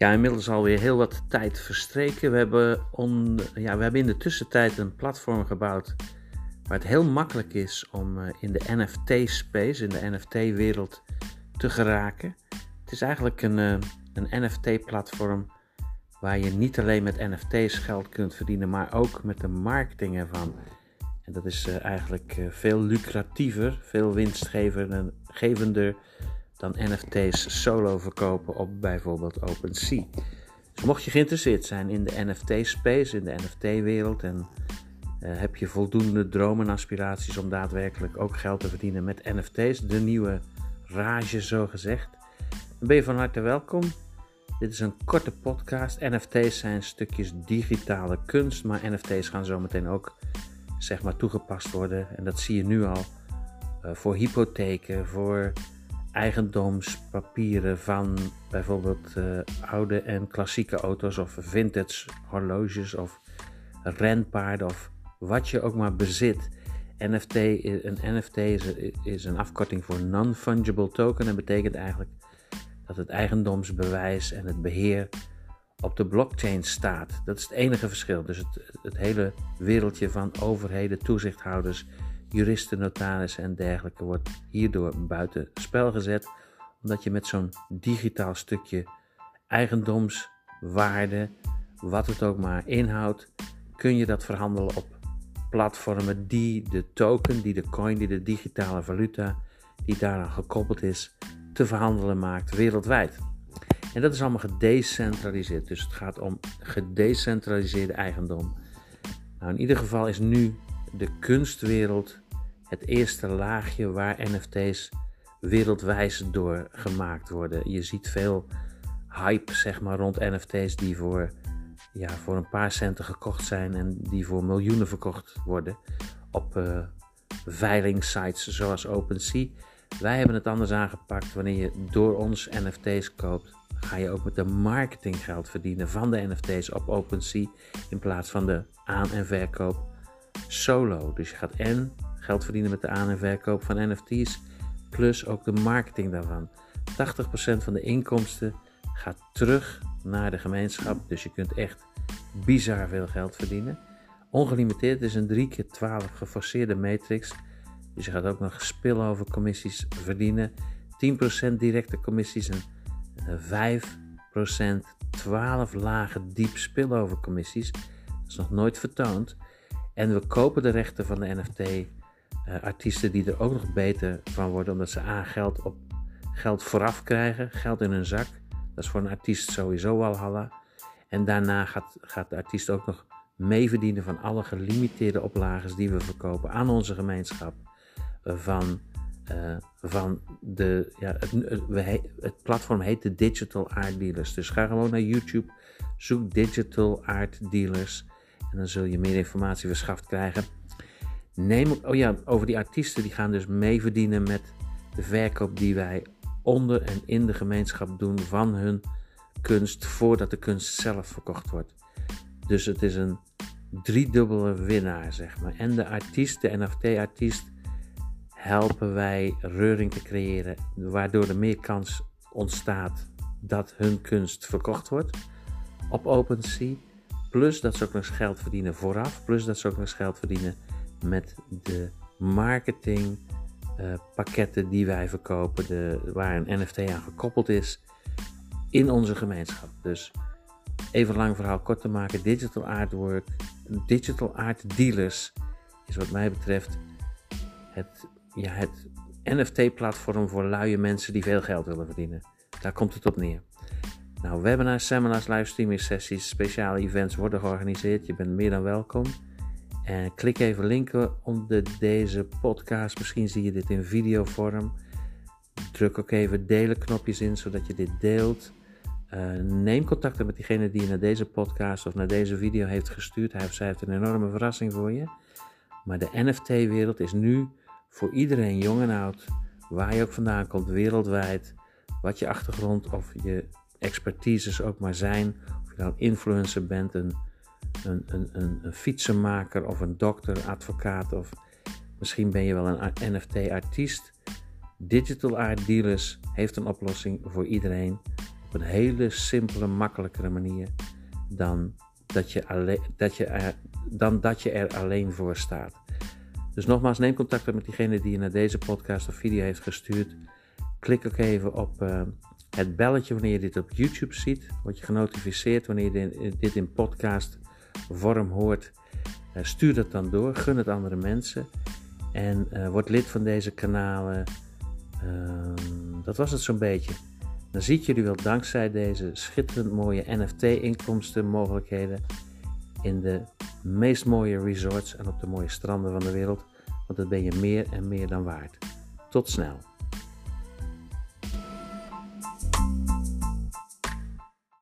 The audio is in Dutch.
Ja, inmiddels alweer heel wat tijd verstreken. We hebben, on, ja, we hebben in de tussentijd een platform gebouwd waar het heel makkelijk is om uh, in de NFT-space, in de NFT-wereld te geraken. Het is eigenlijk een, uh, een NFT-platform waar je niet alleen met NFT's geld kunt verdienen, maar ook met de marketing ervan. En dat is uh, eigenlijk veel lucratiever, veel winstgevender dan NFT's solo verkopen op bijvoorbeeld OpenSea. Dus mocht je geïnteresseerd zijn in de NFT-space, in de NFT-wereld en uh, heb je voldoende dromen en aspiraties om daadwerkelijk ook geld te verdienen met NFT's, de nieuwe rage zo gezegd, dan ben je van harte welkom. Dit is een korte podcast. NFT's zijn stukjes digitale kunst, maar NFT's gaan zometeen ook zeg maar toegepast worden. En dat zie je nu al uh, voor hypotheken, voor eigendomspapieren van bijvoorbeeld uh, oude en klassieke auto's of vintage horloges of renpaarden of wat je ook maar bezit. NFT, een NFT is, is een afkorting voor non-fungible token en betekent eigenlijk dat het eigendomsbewijs en het beheer op de blockchain staat. Dat is het enige verschil. Dus het, het hele wereldje van overheden, toezichthouders, juristen, notarissen en dergelijke wordt hierdoor buiten spel gezet, omdat je met zo'n digitaal stukje eigendomswaarde, wat het ook maar inhoudt, kun je dat verhandelen op platformen die de token, die de coin, die de digitale valuta, die daaraan gekoppeld is, te verhandelen maakt wereldwijd. En dat is allemaal gedecentraliseerd. Dus het gaat om gedecentraliseerde eigendom. Nou, in ieder geval is nu de kunstwereld het eerste laagje waar NFT's wereldwijd door gemaakt worden. Je ziet veel hype zeg maar, rond NFT's die voor, ja, voor een paar centen gekocht zijn en die voor miljoenen verkocht worden op uh, veilingsites zoals OpenSea. Wij hebben het anders aangepakt. Wanneer je door ons NFT's koopt, ga je ook met de marketinggeld verdienen van de NFT's op OpenSea in plaats van de aan- en verkoop solo. Dus je gaat en geld verdienen met de aan- en verkoop van NFT's, plus ook de marketing daarvan. 80% van de inkomsten gaat terug naar de gemeenschap, dus je kunt echt bizar veel geld verdienen. Ongelimiteerd is een 3 keer 12 geforceerde matrix, dus je gaat ook nog spillover commissies verdienen. 10% directe commissies en 5% 12 lage diep spillover commissies. Dat is nog nooit vertoond. En we kopen de rechten van de NFT uh, artiesten die er ook nog beter van worden, omdat ze aan geld, op, geld vooraf krijgen, geld in hun zak. Dat is voor een artiest sowieso al halla. En daarna gaat, gaat de artiest ook nog meeverdienen van alle gelimiteerde oplages die we verkopen aan onze gemeenschap. Uh, van, uh, van de, ja, het, het, het, platform heet de Digital Art Dealers. Dus ga gewoon naar YouTube, zoek Digital Art Dealers en dan zul je meer informatie verschaft krijgen. Neem, oh ja, over die artiesten die gaan dus mee verdienen met de verkoop die wij onder en in de gemeenschap doen van hun kunst voordat de kunst zelf verkocht wordt. Dus het is een driedubbele winnaar, zeg maar. En de artiest, de NFT-artiest, helpen wij reuring te creëren, waardoor er meer kans ontstaat dat hun kunst verkocht wordt op OpenSea. Plus dat ze ook nog eens geld verdienen vooraf, plus dat ze ook nog eens geld verdienen met de marketingpakketten uh, die wij verkopen, de, waar een NFT aan gekoppeld is, in onze gemeenschap. Dus even lang verhaal kort te maken: digital artwork, digital art dealers is wat mij betreft het, het NFT-platform voor luie mensen die veel geld willen verdienen. Daar komt het op neer. Nou, webinars, seminars, livestreaming sessies, speciale events worden georganiseerd. Je bent meer dan welkom. En klik even linken onder deze podcast. Misschien zie je dit in videovorm. Druk ook even delen knopjes in zodat je dit deelt. Uh, neem contact met diegene die je naar deze podcast of naar deze video heeft gestuurd. Hij of zij heeft een enorme verrassing voor je. Maar de NFT-wereld is nu voor iedereen, jong en oud, waar je ook vandaan komt, wereldwijd, wat je achtergrond of je expertises ook maar zijn. Of je nou influencer bent, een een, een, een, fietsenmaker of een dokter, advocaat of misschien ben je wel een NFT-artiest. Digital Art Dealers heeft een oplossing voor iedereen. op een hele simpele, makkelijkere manier dan dat je, alleen, dat je, dan dat je er alleen voor staat. Dus nogmaals, neem contact op met diegene die je naar deze podcast of video heeft gestuurd. Klik ook even op uh, het belletje wanneer je dit op YouTube ziet. Word je genotificeerd wanneer je dit in podcast vorm hoort. Uh, stuur dat dan door, gun het andere mensen. En uh, word lid van deze kanalen. Ehm, dat was het zo'n beetje. Dan ziet jullie wel dankzij deze schitterend mooie NFT-inkomsten mogelijkheden in de meest mooie resorts en op de mooie stranden van de wereld. Want dat ben je meer en meer dan waard. Tot snel.